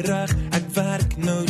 reg, ek werk nou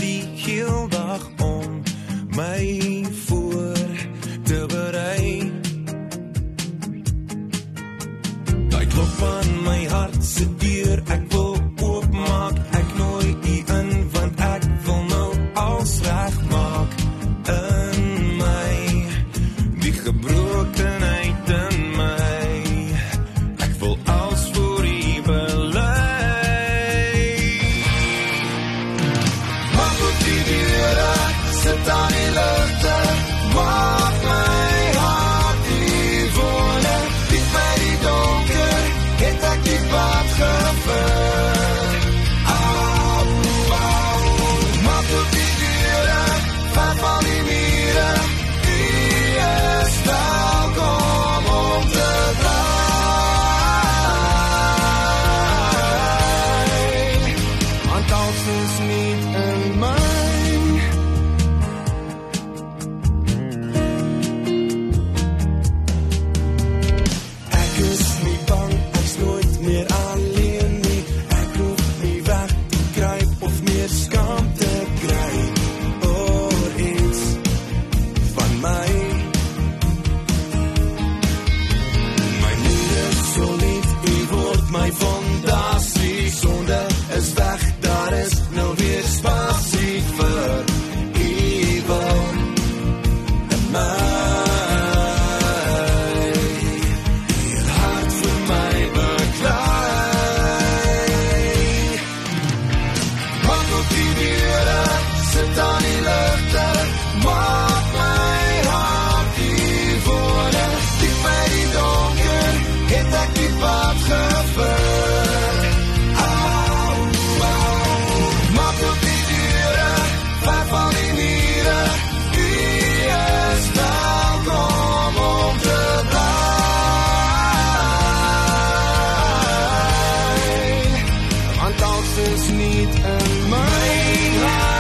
is niet in my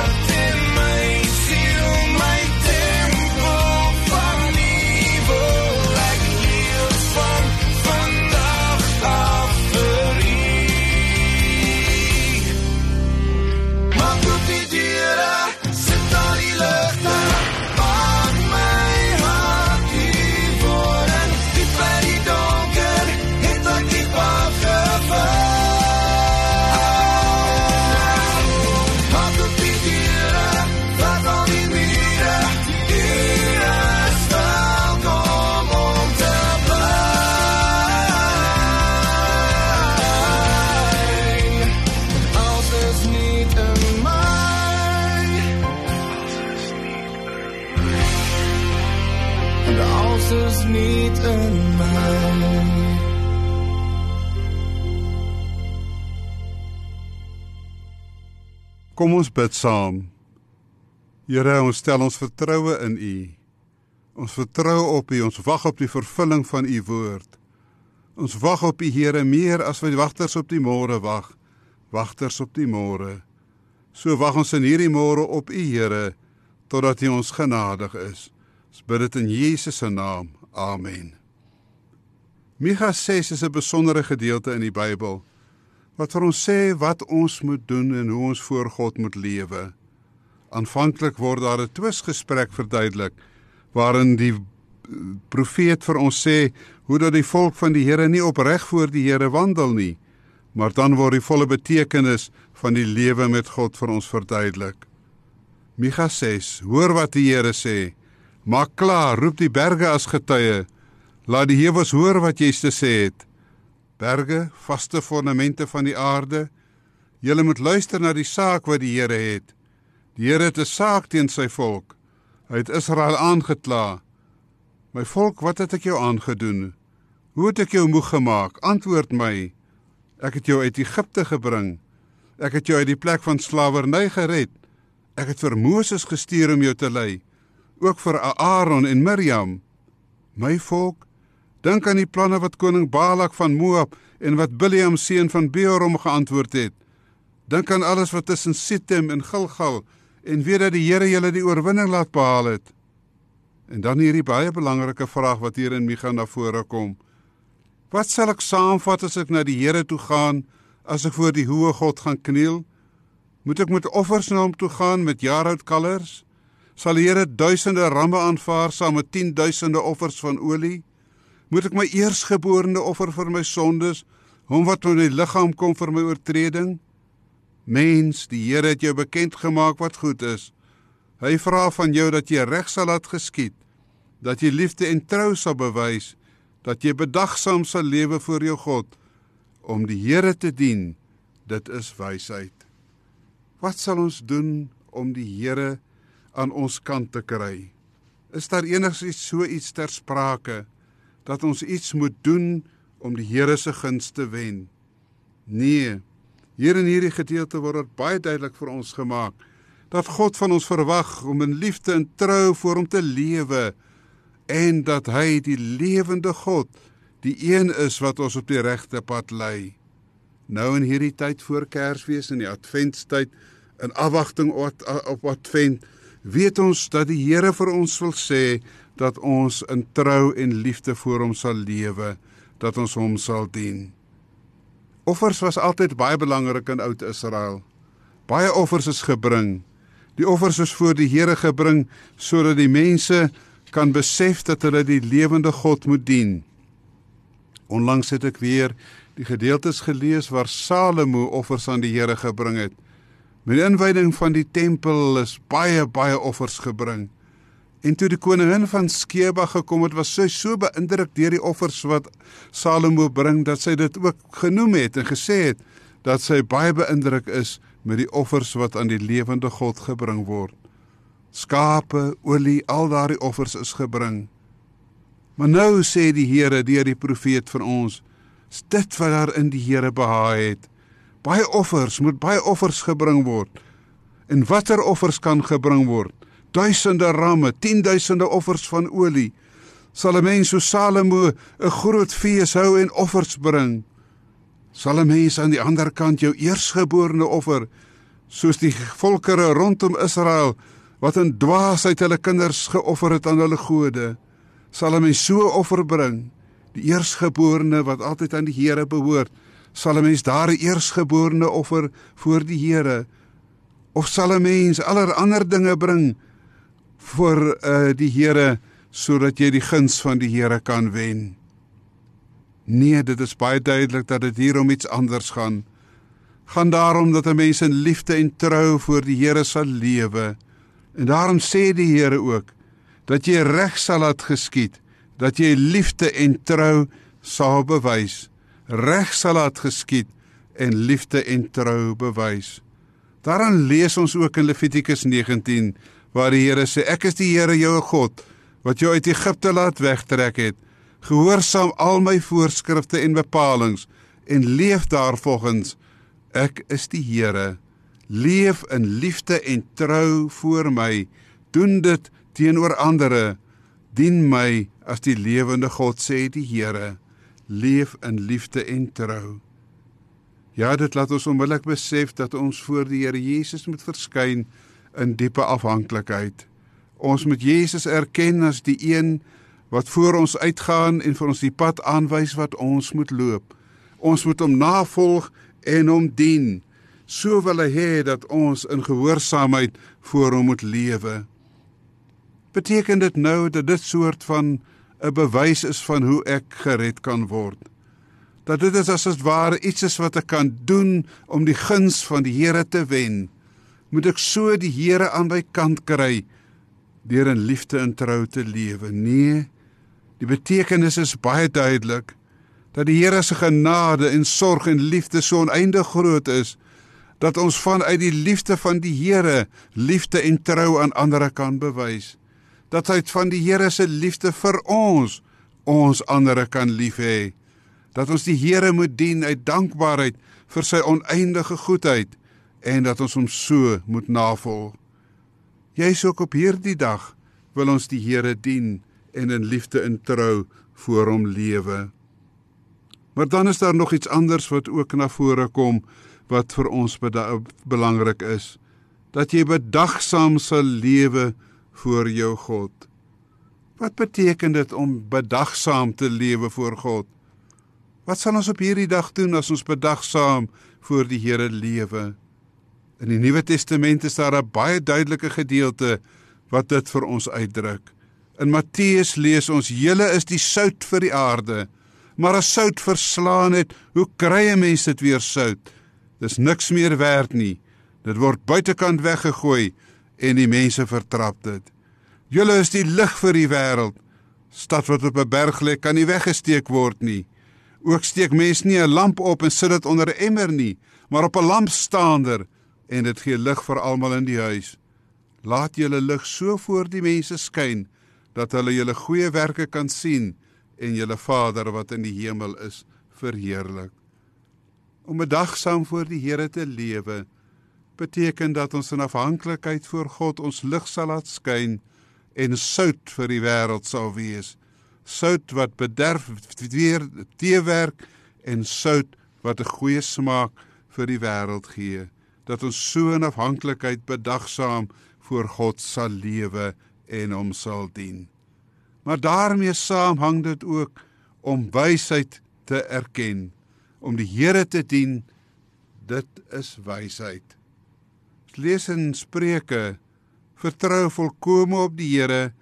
Kom ons bid saam. Here, ons stel ons vertroue in U. Ons vertrou op U, ons wag op die vervulling van U woord. Ons wag op U, Here, meer as wat wagters op die môre wag. Wagters op die môre. So wag ons in hierdie môre op U, Here, totdat U ons genadig is. Ons bid dit in Jesus se naam. Amen. Micha 6 is 'n besondere gedeelte in die Bybel wat vir ons sê wat ons moet doen en hoe ons voor God moet lewe. Aanvanklik word daar 'n twisgesprek verduidelik waarin die profeet vir ons sê hoe dat die volk van die Here nie opreg voor die Here wandel nie, maar dan word die volle betekenis van die lewe met God vir ons verduidelik. Micha 6: Hoor wat die Here sê. Maak klaar, roep die berge as getuie. Laat die heuwels hoor wat jy te sê het. Berge, vaste fondamente van die aarde, julle moet luister na die saak wat die Here het. Die Here het 'n saak teen sy volk. Hy het Israel aangekla. My volk, wat het ek jou aangedoen? Hoe het ek jou moeg gemaak? Antwoord my. Ek het jou uit Egipte gebring. Ek het jou uit die plek van slawerny gered. Ek het vir Moses gestuur om jou te lei, ook vir Aaron en Miriam. My volk, dink aan die planne wat koning Balak van Moab en wat Bileam seun van Beor hom geantwoord het. Dink aan alles wat tussen Sittim en Gilgal en weet dat die Here julle die oorwinning laat behaal het. En dan hierdie baie belangrike vraag wat hier in Micha na vore kom. Wat sal ek saamvat as ek na die Here toe gaan, as ek voor die hoë God gaan kniel? Moet ek met offers na hom toe gaan met jaaroud kalvers? Sal die Here duisende ramme aanvaar saam met 10000de offers van olie? Moet ek my eersgeborene offer vir my sondes, hom wat in my liggaam kom vir my oortreding? Mens, die Here het jou bekend gemaak wat goed is. Hy vra van jou dat jy reg sal laat geskied, dat jy liefde en trou sal bewys, dat jy bedagsaam sal lewe voor jou God om die Here te dien. Dit is wysheid. Wat sal ons doen om die Here aan ons kant te kry? Is daar enigiets so iets ter sprake dat ons iets moet doen om die Here se guns te wen? Nee. Hier in hierdie gedeelte word dit baie duidelik vir ons gemaak dat God van ons verwag om in liefde en trou voor hom te lewe en dat hy die lewende God, die een is wat ons op die regte pad lei. Nou in hierdie tyd voor Kersfees en die Adventstyd in afwagting op op Advent, weet ons dat die Here vir ons wil sê dat ons in trou en liefde voor hom sal lewe, dat ons hom sal dien. Offers was altyd baie belangrik in oud Israel. Baie offers is gebring. Die offers is voor die Here gebring sodat die mense kan besef dat hulle die lewende God moet dien. Onlangs het ek weer die gedeeltes gelees waar Salomo offers aan die Here gebring het. Met die inwyding van die tempel is baie baie offers gebring. En toe die koningin van Skeba gekom het, was sy so beïndruk deur die offers wat Salomo bring dat sy dit ook genoem het en gesê het dat sy baie beïndruk is met die offers wat aan die lewende God gebring word. Skape, olie, al daardie offers is gebring. Maar nou sê die Here deur die profeet vir ons, dit wat daar in die Here behaag het. Baie offers moet baie offers gebring word. En watter offers kan gebring word? Duisende ramme, tienduisende offers van olie. Sal 'n mens so Salomo 'n groot fees hou en offers bring? Sal 'n mens aan die ander kant jou eersgeborene offer soos die volkere rondom Israel wat in dwaasheid hulle kinders geoffer het aan hulle gode? sal hy my so offer bring die eersgeborene wat altyd aan die Here behoort sal 'n mens daar 'n eersgeborene offer voor die Here of sal 'n mens allerlei dinge bring vir uh, die Here sodat jy die guns van die Here kan wen nee dit is baie duidelik dat dit hier om iets anders gaan gaan daarom dat 'n mens in liefde en trou voor die Here sal lewe en daarom sê die Here ook dat jy reg sal laat geskied, dat jy liefde en trou sal bewys. Reg sal laat geskied en liefde en trou bewys. Daaraan lees ons ook in Levitikus 19 waar die Here sê ek is die Here jou God wat jou uit Egipte laat wegtrek het. Gehoorsaam al my voorskrifte en bepalinge en leef daarvolgens. Ek is die Here. Leef in liefde en trou voor my. Doen dit teenoor ander dien my as die lewende God sê die Here leef in liefde en trou ja dit laat ons onmiddellik besef dat ons voor die Here Jesus moet verskyn in diepe afhanklikheid ons moet Jesus erken as die een wat voor ons uitgaan en vir ons die pad aanwys wat ons moet loop ons moet hom navolg en hom dien so wil hy hê dat ons in gehoorsaamheid voor hom moet lewe beteken dit nou dat dit soort van 'n bewys is van hoe ek gered kan word. Dat dit is as dit ware iets is wat ek kan doen om die guns van die Here te wen. Moet ek so die Here aan my kant kry deur in liefde en trou te lewe? Nee. Die betekenis is baie duidelik dat die Here se genade en sorg en liefde so oneindig groot is dat ons vanuit die liefde van die Here liefde en trou aan ander kan bewys. Dat uit van die Here se liefde vir ons ons ander kan lief hê. Dat ons die Here moet dien uit dankbaarheid vir sy oneindige goedheid en dat ons hom so moet navolg. Jy's ook op hierdie dag wil ons die Here dien en in liefde en trou voor hom lewe. Maar dan is daar nog iets anders wat ook na vore kom wat vir ons belangrik is. Dat jy bedagsaam sal lewe voor jou God. Wat beteken dit om bedagsaam te lewe voor God? Wat sal ons op hierdie dag doen as ons bedagsaam voor die Here lewe? In die Nuwe Testament is daar 'n baie duidelike gedeelte wat dit vir ons uitdruk. In Matteus lees ons: "Julle is die sout vir die aarde." Maar as sout verslaan het, hoe kry 'n mens dit weer sout? Dis niks meer werd nie. Dit word buitekant weggegooi en die mense vertrap dit. Julle is die lig vir die wêreld. Stad wat op 'n berg lê, kan nie weggesteek word nie. Ook steek mens nie 'n lamp op en sit dit onder 'n emmer nie, maar op 'n lampstaander en dit gee lig vir almal in die huis. Laat julle lig so voor die mense skyn dat hulle julle goeie werke kan sien en julle Vader wat in die hemel is verheerlik. Om 'n dag saam voor die Here te lewe beteken dat ons in afhanklikheid voor God ons lig sal laat skyn en sout vir die wêreld sal wees. Sout wat bederf weer teewerk en sout wat 'n goeie smaak vir die wêreld gee. Dat ons so in afhanklikheid bedagsaam voor God sal lewe en hom sal dien. Maar daarmee saam hang dit ook om wysheid te erken, om die Here te dien. Dit is wysheid. Lees in Spreuke: Vertrou volkome op die Here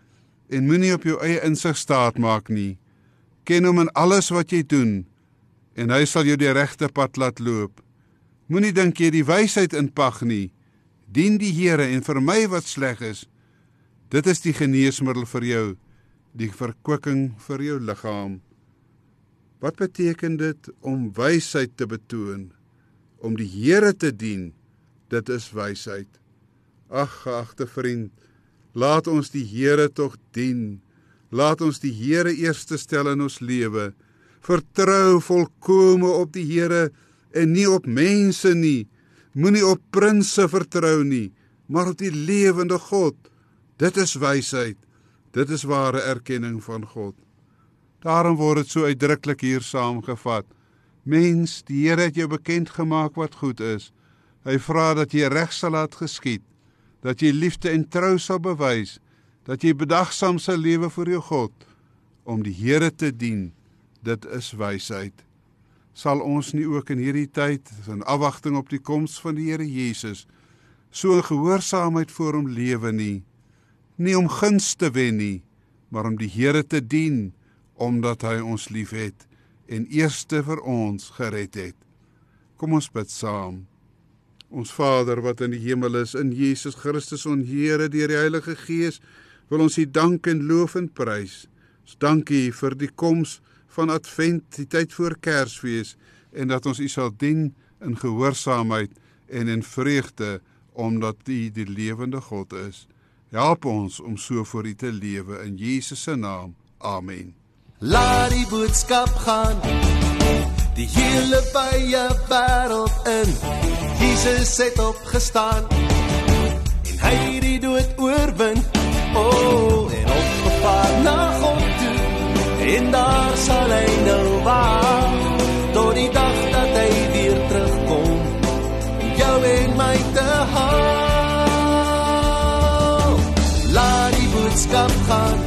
en moenie op jou eie insig staat maak nie. Ken hom in alles wat jy doen en hy sal jou die regte pad laat loop. Moenie dink jy die wysheid inpag nie. Dien die Here en vermy wat sleg is. Dit is die geneesmiddel vir jou die verkwikking vir jou liggaam. Wat beteken dit om wysheid te betoon? Om die Here te dien, dit is wysheid. Ag, geagte vriend, laat ons die Here tog dien. Laat ons die Here eerste stel in ons lewe. Vertrou volkome op die Here en nie op mense nie. Moenie op prinses vertrou nie, maar op die lewende God. Dit is wysheid. Dit is ware erkenning van God. Daarom word dit so uitdruklik hier saamgevat. Mens, die Here het jou bekend gemaak wat goed is. Hy vra dat jy reg sal laat geskied, dat jy liefde en trou sal bewys, dat jy bedagsaam sal lewe vir jou God om die Here te dien. Dit is wysheid. Sal ons nie ook in hierdie tyd in afwagting op die koms van die Here Jesus so in gehoorsaamheid voor hom lewe nie? nie om guns te wen nie, maar om die Here te dien omdat hy ons liefhet en eerste vir ons gered het. Kom ons bid saam. Ons Vader wat in die hemel is, in Jesus Christus ons Here deur die Heilige Gees, wil ons U dank en loof en prys. Ons dankie vir die koms van Advent, die tyd voor Kersfees en dat ons U sal dien in gehoorsaamheid en in vreugde omdat U die lewende God is. Help ons om so vir U te lewe in Jesus se naam. Amen. Laat die boodskap gaan. Die hele baie wêreld in. Jesus het opgestaan. En hy het die dood oorwin. O, oh, En daar sal hy nou waar tot die dag dat hy weer terugkom. Jou en my te haal. boodskap gaan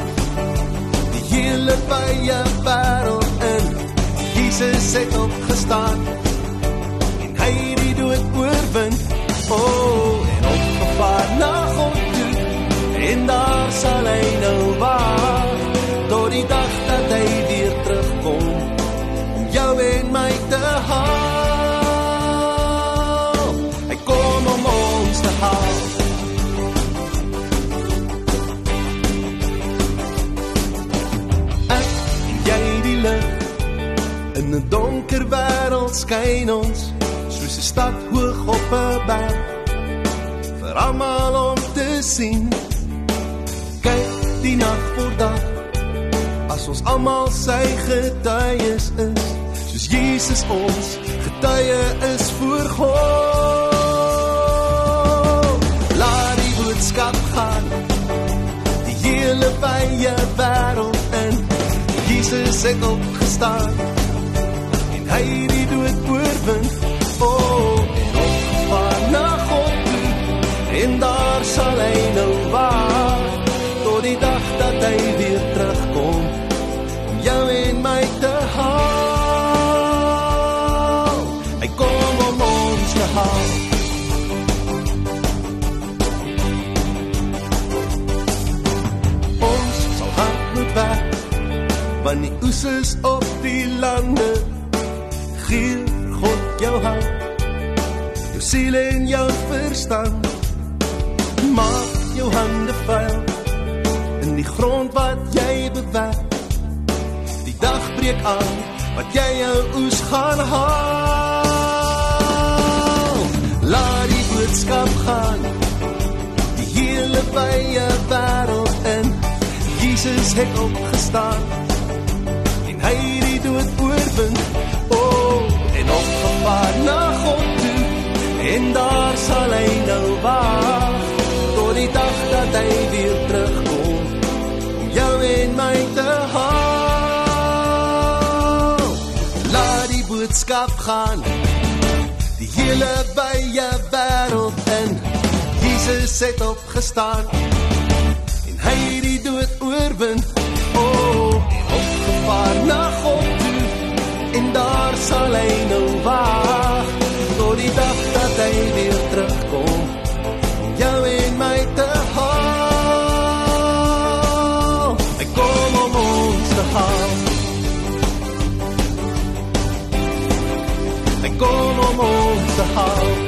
die hele baie wêreld in Jesus het opgestaan en hy het die dood oorwin o oh, en opgevaar na God toe en daar sal hy nou waar skyn ons soos 'n stad hoog op 'n berg vir almal om te sien. Kyk die nag voor dag as ons almal sy getuies is, soos Jesus ons getuie is voor God. Laat die boodskap gaan die hele wye wêreld in. Jesus het opgestaan het die dood oorwin. Oh, en opgevaar na God toe en daar sal hy nou wag tot die dag dat hy weer terugkom om jou en my te haal. Hy kom om ons te haal. Ons sal hard moet werk want die oes is op die lande. Gee God jou hart, jou siel en jou verstand. Maak jou hande vuil in die grond wat jy bewerk. Die dag breek aan wat jy jou oes gaan haal. Laat die boodskap gaan. Die hele wye wêreld in. Jesus het opgestaan en hy het die dood oorwin. Opgevaar na God toe en daar sal hy nou wag tot die dag dat hy weer terugkom om jou en my te haal. Laat die boodskap gaan die hele wye wêreld in. Jesus het opgestaan en hy het die dood oorwin. O, oh, en opgevaar na God toe en daar sal hy nou Hy kom